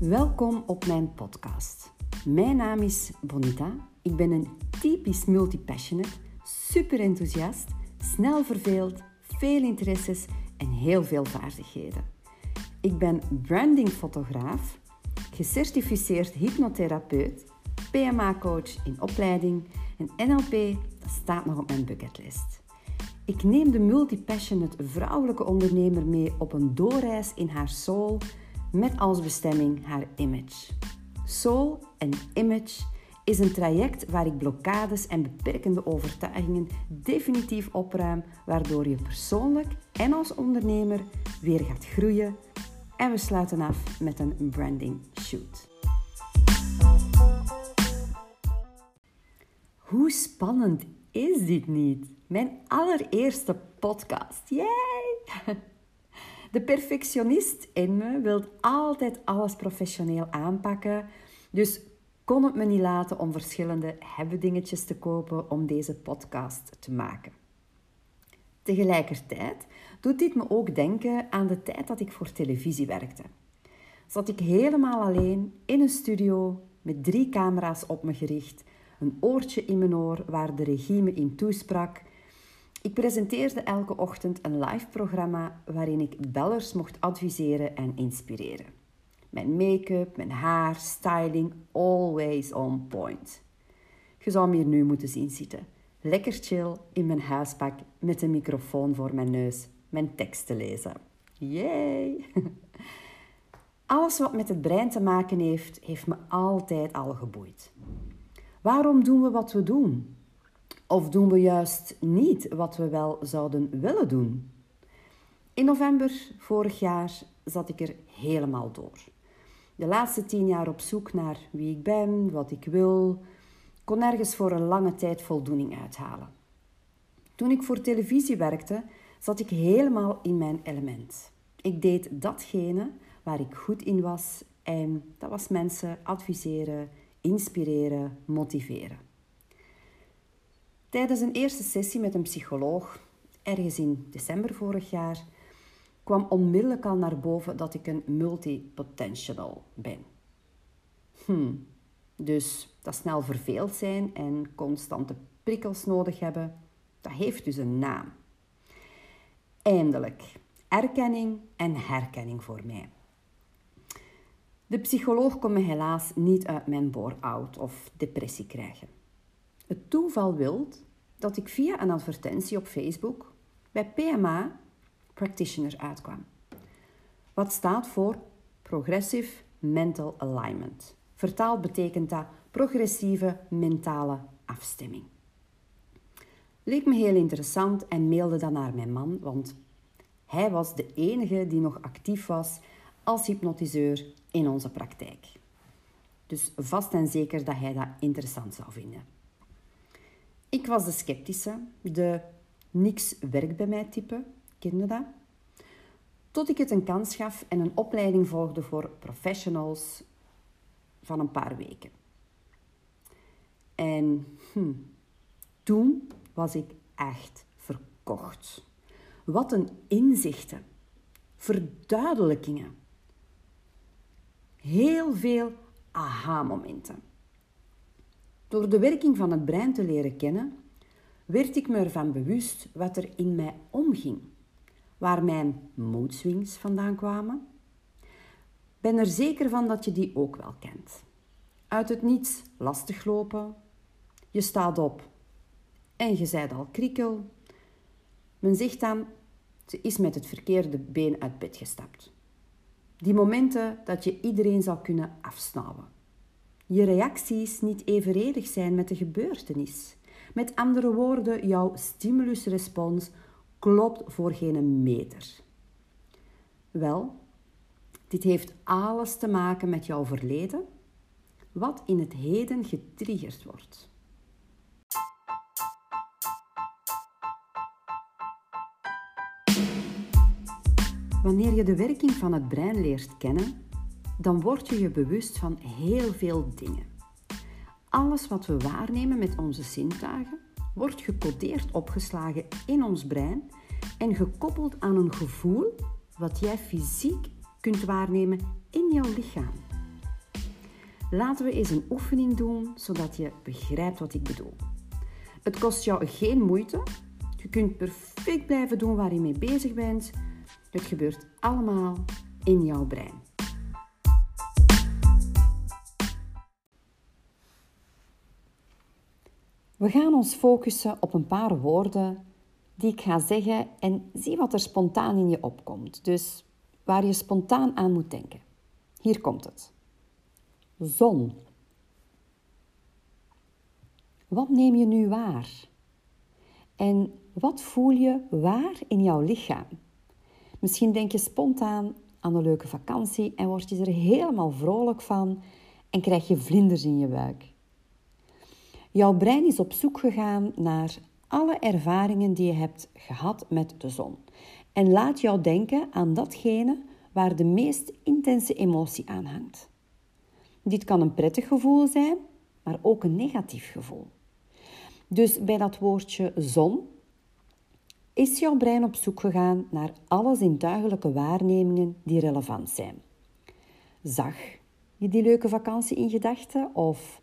Welkom op mijn podcast. Mijn naam is Bonita. Ik ben een typisch multipassionate, super enthousiast, snel verveeld, veel interesses en heel veel vaardigheden. Ik ben brandingfotograaf, gecertificeerd hypnotherapeut, PMA-coach in opleiding en NLP dat staat nog op mijn bucketlist. Ik neem de multipassionate vrouwelijke ondernemer mee op een doorreis in haar soul met als bestemming haar image. Soul en image is een traject waar ik blokkades en beperkende overtuigingen definitief opruim, waardoor je persoonlijk en als ondernemer weer gaat groeien. En we sluiten af met een branding shoot. Hoe spannend is dit niet? Mijn allereerste podcast. Yay! De perfectionist in me wil altijd alles professioneel aanpakken. Dus kon het me niet laten om verschillende dingetjes te kopen om deze podcast te maken. Tegelijkertijd doet dit me ook denken aan de tijd dat ik voor televisie werkte. Zat ik helemaal alleen in een studio met drie camera's op me gericht, een oortje in mijn oor waar de regie me in toesprak ik presenteerde elke ochtend een live programma waarin ik bellers mocht adviseren en inspireren. Mijn make-up, mijn haar, styling, always on point. Je zou me hier nu moeten zien zitten. Lekker chill in mijn huispak met een microfoon voor mijn neus, mijn tekst te lezen. Yay! Alles wat met het brein te maken heeft, heeft me altijd al geboeid. Waarom doen we wat we doen? Of doen we juist niet wat we wel zouden willen doen? In november vorig jaar zat ik er helemaal door. De laatste tien jaar op zoek naar wie ik ben, wat ik wil, kon nergens voor een lange tijd voldoening uithalen. Toen ik voor televisie werkte, zat ik helemaal in mijn element. Ik deed datgene waar ik goed in was en dat was mensen adviseren, inspireren, motiveren. Tijdens een eerste sessie met een psycholoog, ergens in december vorig jaar, kwam onmiddellijk al naar boven dat ik een multipotential ben. Hmm, dus dat snel verveeld zijn en constante prikkels nodig hebben, dat heeft dus een naam. Eindelijk, erkenning en herkenning voor mij. De psycholoog kon me helaas niet uit mijn bore-out of depressie krijgen. Het toeval wil dat ik via een advertentie op Facebook bij PMA Practitioner uitkwam. Wat staat voor Progressive Mental Alignment. Vertaald betekent dat progressieve mentale afstemming. Leek me heel interessant en mailde dat naar mijn man, want hij was de enige die nog actief was als hypnotiseur in onze praktijk. Dus vast en zeker dat hij dat interessant zou vinden. Ik was de sceptische, de niks werkt bij mij type, kende dat? Tot ik het een kans gaf en een opleiding volgde voor professionals van een paar weken. En hm, toen was ik echt verkocht. Wat een inzichten, verduidelijkingen. Heel veel aha-momenten. Door de werking van het brein te leren kennen, werd ik me ervan bewust wat er in mij omging, waar mijn moedswings vandaan kwamen. Ben er zeker van dat je die ook wel kent. Uit het niets lastig lopen, je staat op en je zijt al krikkel. Men zegt dan, ze is met het verkeerde been uit bed gestapt. Die momenten dat je iedereen zou kunnen afsnauwen je reacties niet evenredig zijn met de gebeurtenis. Met andere woorden, jouw stimulusrespons klopt voor geen meter. Wel, dit heeft alles te maken met jouw verleden, wat in het heden getriggerd wordt. Wanneer je de werking van het brein leert kennen, dan word je je bewust van heel veel dingen. Alles wat we waarnemen met onze zintuigen wordt gecodeerd opgeslagen in ons brein en gekoppeld aan een gevoel wat jij fysiek kunt waarnemen in jouw lichaam. Laten we eens een oefening doen zodat je begrijpt wat ik bedoel. Het kost jou geen moeite. Je kunt perfect blijven doen waar je mee bezig bent. Het gebeurt allemaal in jouw brein. We gaan ons focussen op een paar woorden die ik ga zeggen en zie wat er spontaan in je opkomt. Dus waar je spontaan aan moet denken. Hier komt het. Zon. Wat neem je nu waar? En wat voel je waar in jouw lichaam? Misschien denk je spontaan aan een leuke vakantie en word je er helemaal vrolijk van en krijg je vlinders in je buik. Jouw brein is op zoek gegaan naar alle ervaringen die je hebt gehad met de zon en laat jou denken aan datgene waar de meest intense emotie aan hangt. Dit kan een prettig gevoel zijn, maar ook een negatief gevoel. Dus bij dat woordje zon is jouw brein op zoek gegaan naar alle zintuigelijke waarnemingen die relevant zijn. Zag je die leuke vakantie in gedachten of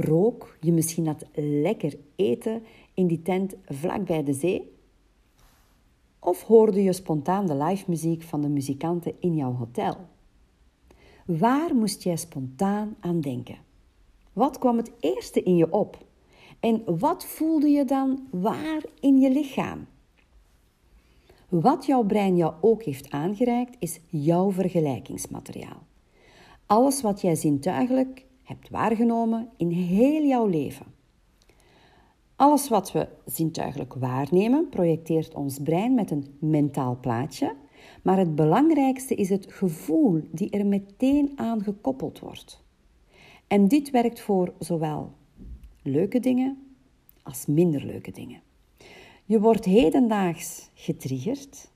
rook je misschien dat lekker eten in die tent vlak bij de zee? Of hoorde je spontaan de live muziek van de muzikanten in jouw hotel? Waar moest jij spontaan aan denken? Wat kwam het eerste in je op? En wat voelde je dan waar in je lichaam? Wat jouw brein jou ook heeft aangereikt, is jouw vergelijkingsmateriaal. Alles wat jij zintuigelijk hebt waargenomen in heel jouw leven. Alles wat we zintuigelijk waarnemen, projecteert ons brein met een mentaal plaatje, maar het belangrijkste is het gevoel die er meteen aan gekoppeld wordt. En dit werkt voor zowel leuke dingen als minder leuke dingen. Je wordt hedendaags getriggerd,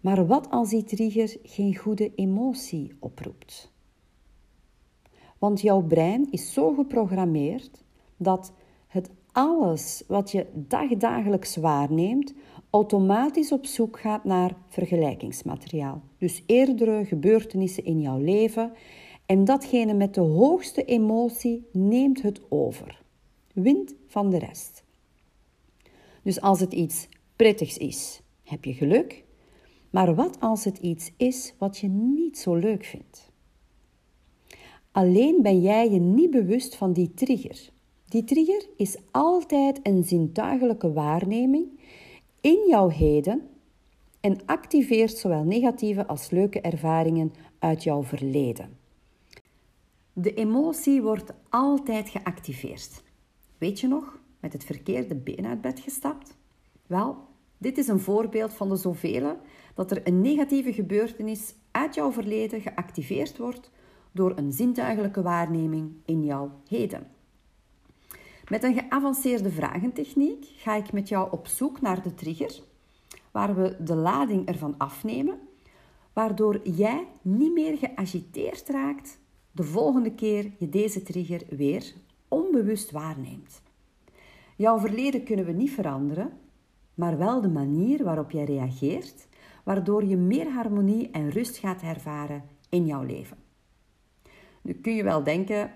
maar wat als die trigger geen goede emotie oproept? Want jouw brein is zo geprogrammeerd dat het alles wat je dagdagelijks waarneemt automatisch op zoek gaat naar vergelijkingsmateriaal. Dus eerdere gebeurtenissen in jouw leven en datgene met de hoogste emotie neemt het over. Wint van de rest. Dus als het iets prettigs is, heb je geluk. Maar wat als het iets is wat je niet zo leuk vindt? Alleen ben jij je niet bewust van die trigger. Die trigger is altijd een zintuigelijke waarneming in jouw heden en activeert zowel negatieve als leuke ervaringen uit jouw verleden. De emotie wordt altijd geactiveerd. Weet je nog, met het verkeerde been uit bed gestapt? Wel, dit is een voorbeeld van de zoveel dat er een negatieve gebeurtenis uit jouw verleden geactiveerd wordt door een zintuigelijke waarneming in jouw heden. Met een geavanceerde vragentechniek ga ik met jou op zoek naar de trigger, waar we de lading ervan afnemen, waardoor jij niet meer geagiteerd raakt de volgende keer je deze trigger weer onbewust waarneemt. Jouw verleden kunnen we niet veranderen, maar wel de manier waarop jij reageert, waardoor je meer harmonie en rust gaat ervaren in jouw leven. Nu kun je wel denken,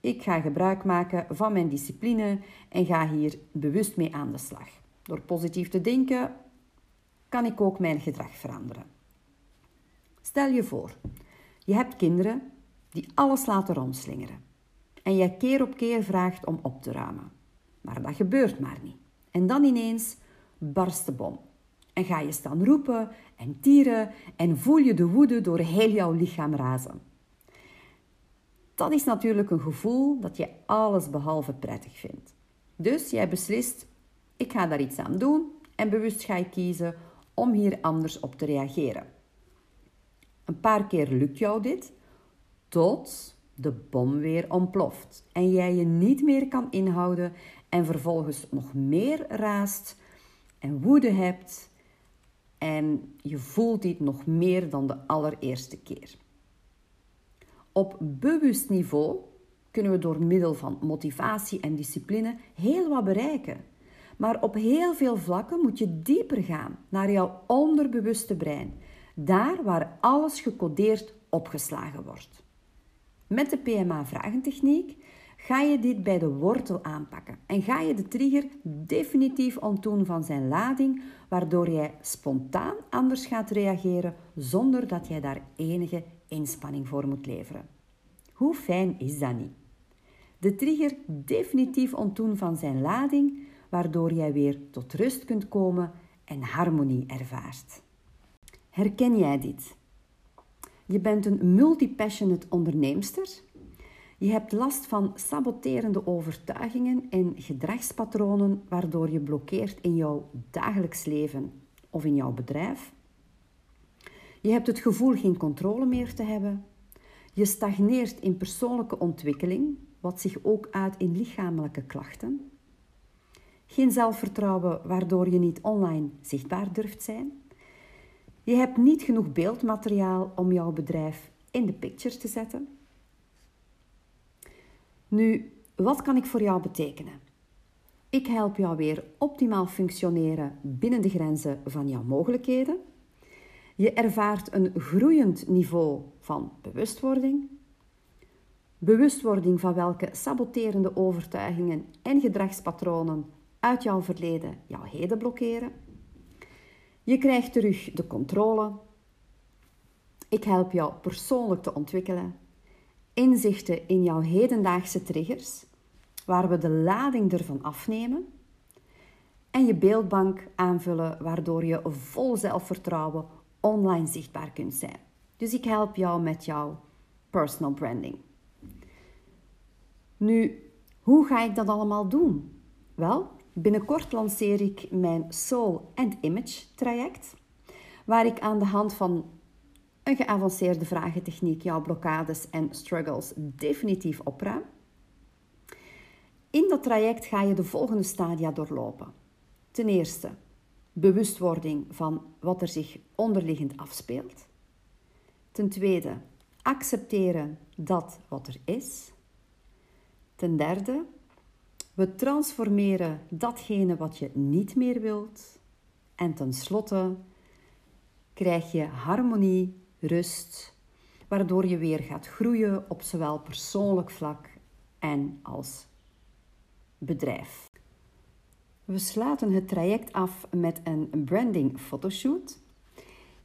ik ga gebruik maken van mijn discipline en ga hier bewust mee aan de slag. Door positief te denken kan ik ook mijn gedrag veranderen. Stel je voor, je hebt kinderen die alles laten rondslingeren en jij keer op keer vraagt om op te ruimen. Maar dat gebeurt maar niet. En dan ineens barst de bom. En ga je staan roepen en tieren en voel je de woede door heel jouw lichaam razen. Dat is natuurlijk een gevoel dat je alles behalve prettig vindt. Dus jij beslist, ik ga daar iets aan doen en bewust ga je kiezen om hier anders op te reageren. Een paar keer lukt jou dit, tot de bom weer ontploft en jij je niet meer kan inhouden en vervolgens nog meer raast en woede hebt en je voelt dit nog meer dan de allereerste keer. Op bewust niveau kunnen we door middel van motivatie en discipline heel wat bereiken. Maar op heel veel vlakken moet je dieper gaan naar jouw onderbewuste brein, daar waar alles gecodeerd opgeslagen wordt. Met de PMA-vragentechniek ga je dit bij de wortel aanpakken en ga je de trigger definitief ontdoen van zijn lading, waardoor jij spontaan anders gaat reageren zonder dat jij daar enige inspanning voor moet leveren. Hoe fijn is dat niet? De trigger definitief ontdoen van zijn lading, waardoor jij weer tot rust kunt komen en harmonie ervaart. Herken jij dit? Je bent een multipassionate onderneemster. Je hebt last van saboterende overtuigingen en gedragspatronen waardoor je blokkeert in jouw dagelijks leven of in jouw bedrijf. Je hebt het gevoel geen controle meer te hebben. Je stagneert in persoonlijke ontwikkeling, wat zich ook uit in lichamelijke klachten. Geen zelfvertrouwen waardoor je niet online zichtbaar durft zijn. Je hebt niet genoeg beeldmateriaal om jouw bedrijf in de picture te zetten. Nu, wat kan ik voor jou betekenen? Ik help jou weer optimaal functioneren binnen de grenzen van jouw mogelijkheden. Je ervaart een groeiend niveau van bewustwording. Bewustwording van welke saboterende overtuigingen en gedragspatronen uit jouw verleden jouw heden blokkeren. Je krijgt terug de controle. Ik help jou persoonlijk te ontwikkelen. Inzichten in jouw hedendaagse triggers, waar we de lading ervan afnemen. En je beeldbank aanvullen, waardoor je vol zelfvertrouwen online zichtbaar kunt zijn. Dus ik help jou met jouw personal branding. Nu, hoe ga ik dat allemaal doen? Wel, Binnenkort lanceer ik mijn Soul and Image traject, waar ik aan de hand van een geavanceerde vragentechniek jouw blokkades en struggles definitief opruim. In dat traject ga je de volgende stadia doorlopen. Ten eerste, bewustwording van wat er zich onderliggend afspeelt. Ten tweede, accepteren dat wat er is. Ten derde, we transformeren datgene wat je niet meer wilt. En tenslotte krijg je harmonie, rust, waardoor je weer gaat groeien op zowel persoonlijk vlak en als bedrijf. We sluiten het traject af met een branding fotoshoot.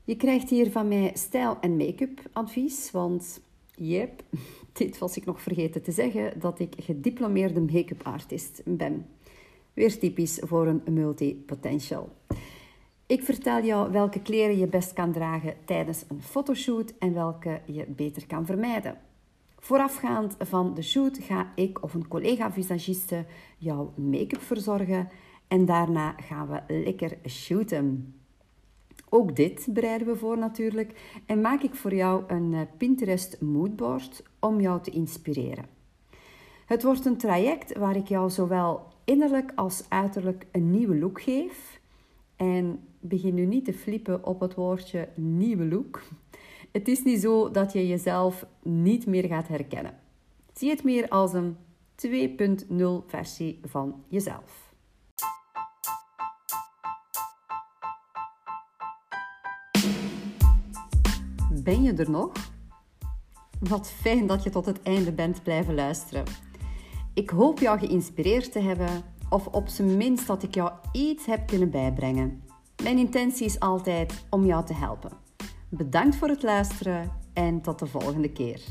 Je krijgt hier van mij stijl- en make-up advies, want Yep, dit was ik nog vergeten te zeggen, dat ik gediplomeerde make-up artist ben. Weer typisch voor een multi-potential. Ik vertel jou welke kleren je best kan dragen tijdens een fotoshoot en welke je beter kan vermijden. Voorafgaand van de shoot ga ik of een collega-visagiste jouw make-up verzorgen en daarna gaan we lekker shooten. Ook dit bereiden we voor natuurlijk en maak ik voor jou een eh, Pinterest moodboard om jou te inspireren. Het wordt een traject waar ik jou zowel innerlijk als uiterlijk een nieuwe look geef. En begin nu niet te flippen op het woordje nieuwe look. Het is niet zo dat je jezelf niet meer gaat herkennen. Zie het meer als een 2.0 versie van jezelf. Ben je er nog? Wat fijn dat je tot het einde bent blijven luisteren. Ik hoop jou geïnspireerd te hebben, of op zijn minst dat ik jou iets heb kunnen bijbrengen. Mijn intentie is altijd om jou te helpen. Bedankt voor het luisteren en tot de volgende keer.